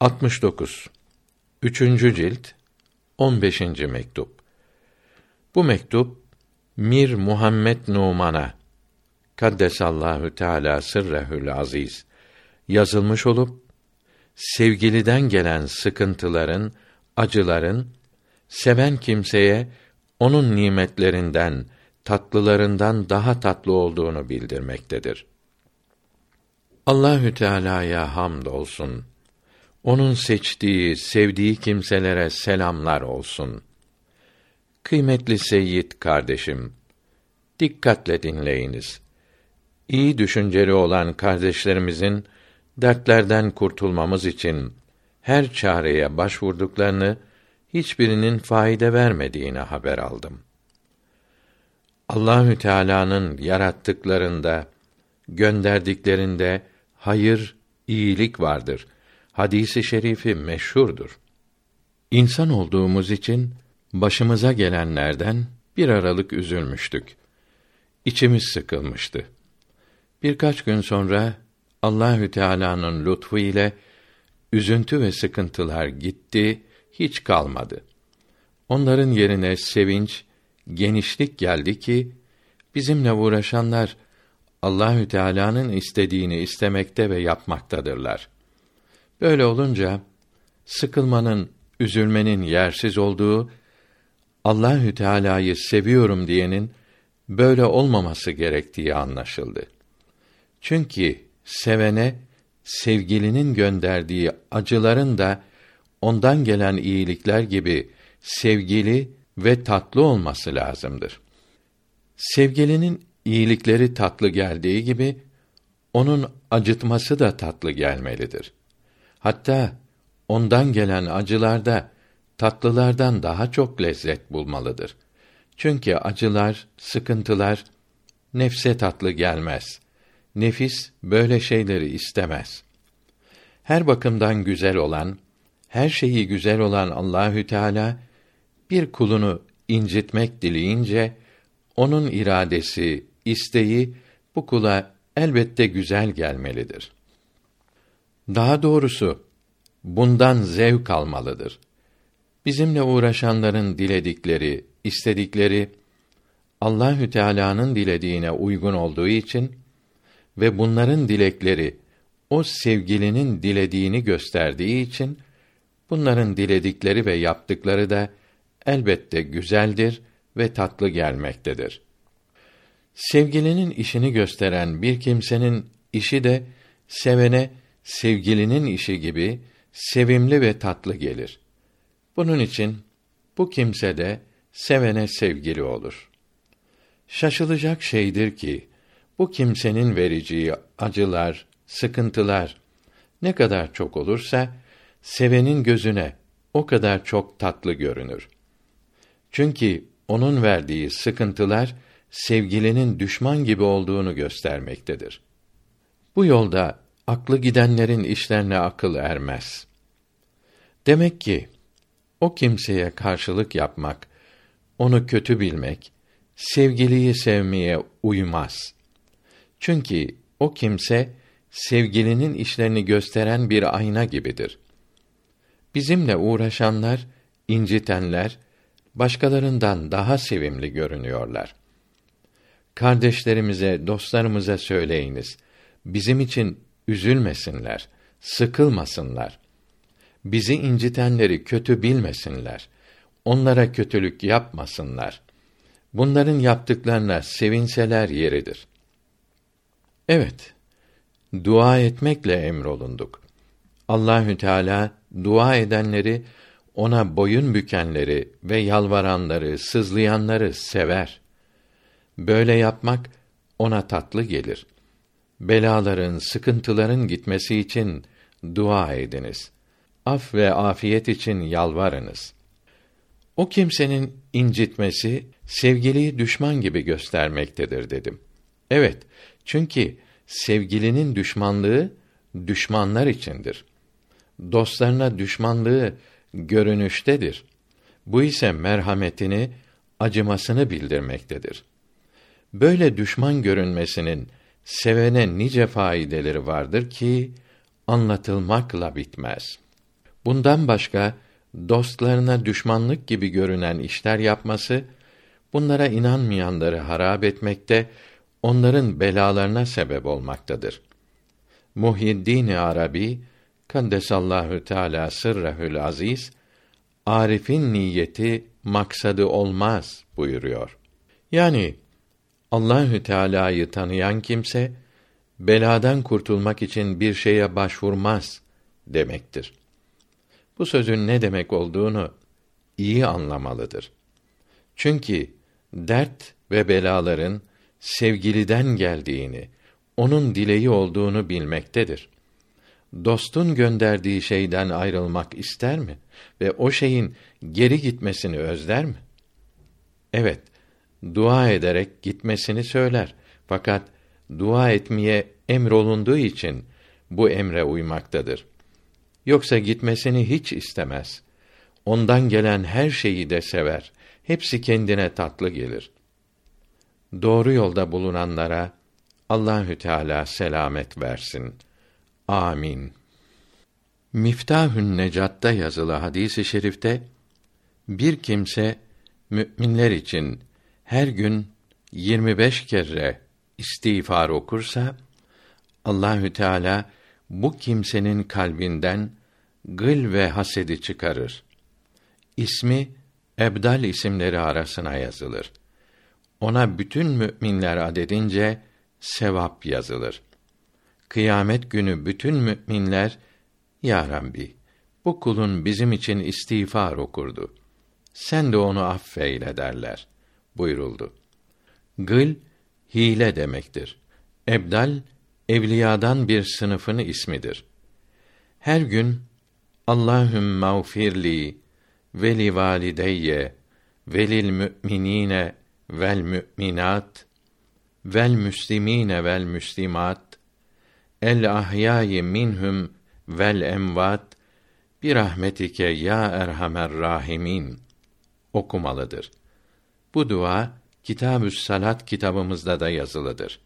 69. Üçüncü cilt 15. mektup. Bu mektup Mir Muhammed Numan'a Kaddesallahu Teala sırrehül aziz yazılmış olup sevgiliden gelen sıkıntıların, acıların seven kimseye onun nimetlerinden, tatlılarından daha tatlı olduğunu bildirmektedir. Allahü Teala'ya hamd olsun. Onun seçtiği, sevdiği kimselere selamlar olsun. Kıymetli Seyyid kardeşim, dikkatle dinleyiniz. İyi düşünceli olan kardeşlerimizin dertlerden kurtulmamız için her çareye başvurduklarını hiçbirinin faide vermediğine haber aldım. Allahü Teala'nın yarattıklarında, gönderdiklerinde hayır, iyilik vardır. Hadisi şerifi meşhurdur. İnsan olduğumuz için başımıza gelenlerden bir aralık üzülmüştük. İçimiz sıkılmıştı. Birkaç gün sonra Allahü Teala'nın lütfu ile üzüntü ve sıkıntılar gitti, hiç kalmadı. Onların yerine sevinç, genişlik geldi ki bizimle uğraşanlar Allahü Teala'nın istediğini istemekte ve yapmaktadırlar. Böyle olunca sıkılmanın, üzülmenin yersiz olduğu Allahü Teala'yı seviyorum diyenin böyle olmaması gerektiği anlaşıldı. Çünkü sevene sevgilinin gönderdiği acıların da ondan gelen iyilikler gibi sevgili ve tatlı olması lazımdır. Sevgilinin iyilikleri tatlı geldiği gibi onun acıtması da tatlı gelmelidir. Hatta ondan gelen acılarda tatlılardan daha çok lezzet bulmalıdır. Çünkü acılar, sıkıntılar nefse tatlı gelmez. Nefis böyle şeyleri istemez. Her bakımdan güzel olan, her şeyi güzel olan Allahü Teala bir kulunu incitmek dileyince onun iradesi, isteği bu kula elbette güzel gelmelidir. Daha doğrusu bundan zevk almalıdır. Bizimle uğraşanların diledikleri, istedikleri Allahü Teala'nın dilediğine uygun olduğu için ve bunların dilekleri o sevgilinin dilediğini gösterdiği için bunların diledikleri ve yaptıkları da elbette güzeldir ve tatlı gelmektedir. Sevgilinin işini gösteren bir kimsenin işi de sevene sevgilinin işi gibi sevimli ve tatlı gelir. Bunun için bu kimse de sevene sevgili olur. Şaşılacak şeydir ki bu kimsenin vereceği acılar, sıkıntılar ne kadar çok olursa sevenin gözüne o kadar çok tatlı görünür. Çünkü onun verdiği sıkıntılar sevgilinin düşman gibi olduğunu göstermektedir. Bu yolda aklı gidenlerin işlerine akıl ermez. Demek ki o kimseye karşılık yapmak, onu kötü bilmek, sevgiliyi sevmeye uymaz. Çünkü o kimse sevgilinin işlerini gösteren bir ayna gibidir. Bizimle uğraşanlar, incitenler başkalarından daha sevimli görünüyorlar. Kardeşlerimize, dostlarımıza söyleyiniz. Bizim için üzülmesinler, sıkılmasınlar. Bizi incitenleri kötü bilmesinler. Onlara kötülük yapmasınlar. Bunların yaptıklarına sevinseler yeridir. Evet, dua etmekle emrolunduk. Allahü Teala dua edenleri ona boyun bükenleri ve yalvaranları, sızlayanları sever. Böyle yapmak ona tatlı gelir. Belaların, sıkıntıların gitmesi için dua ediniz. Af ve afiyet için yalvarınız. O kimsenin incitmesi sevgiliyi düşman gibi göstermektedir dedim. Evet, çünkü sevgilinin düşmanlığı düşmanlar içindir. Dostlarına düşmanlığı görünüştedir. Bu ise merhametini, acımasını bildirmektedir. Böyle düşman görünmesinin sevene nice faydeleri vardır ki anlatılmakla bitmez.'' Bundan başka dostlarına düşmanlık gibi görünen işler yapması, bunlara inanmayanları harap etmekte, onların belalarına sebep olmaktadır. Muhyiddin Arabi Kaddesallahu Teala sırrehül aziz Arif'in niyeti maksadı olmaz buyuruyor. Yani Allahü Teala'yı tanıyan kimse beladan kurtulmak için bir şeye başvurmaz demektir. Bu sözün ne demek olduğunu iyi anlamalıdır. Çünkü dert ve belaların sevgiliden geldiğini, onun dileği olduğunu bilmektedir. Dostun gönderdiği şeyden ayrılmak ister mi ve o şeyin geri gitmesini özler mi? Evet, dua ederek gitmesini söyler. Fakat dua etmeye emrolunduğu için bu emre uymaktadır. Yoksa gitmesini hiç istemez. Ondan gelen her şeyi de sever. Hepsi kendine tatlı gelir. Doğru yolda bulunanlara Allahü Teala selamet versin. Amin. Miftahün Necat'ta yazılı hadisi i şerifte bir kimse müminler için her gün 25 kere istiğfar okursa Allahü Teala bu kimsenin kalbinden gıl ve hasedi çıkarır. İsmi ebdal isimleri arasına yazılır. Ona bütün müminler adedince sevap yazılır. Kıyamet günü bütün müminler Ya Rabbi bu kulun bizim için istiğfar okurdu. Sen de onu affeyle derler buyuruldu. Gıl hile demektir. Ebdal evliyadan bir sınıfın ismidir. Her gün Allahüm mağfirli ve li valideyye ve müminine vel müminat vel müslimine vel müslimat el ahyayi minhum vel emvat bir rahmetike ya erhamer rahimin okumalıdır. Bu dua Kitabü's Salat kitabımızda da yazılıdır.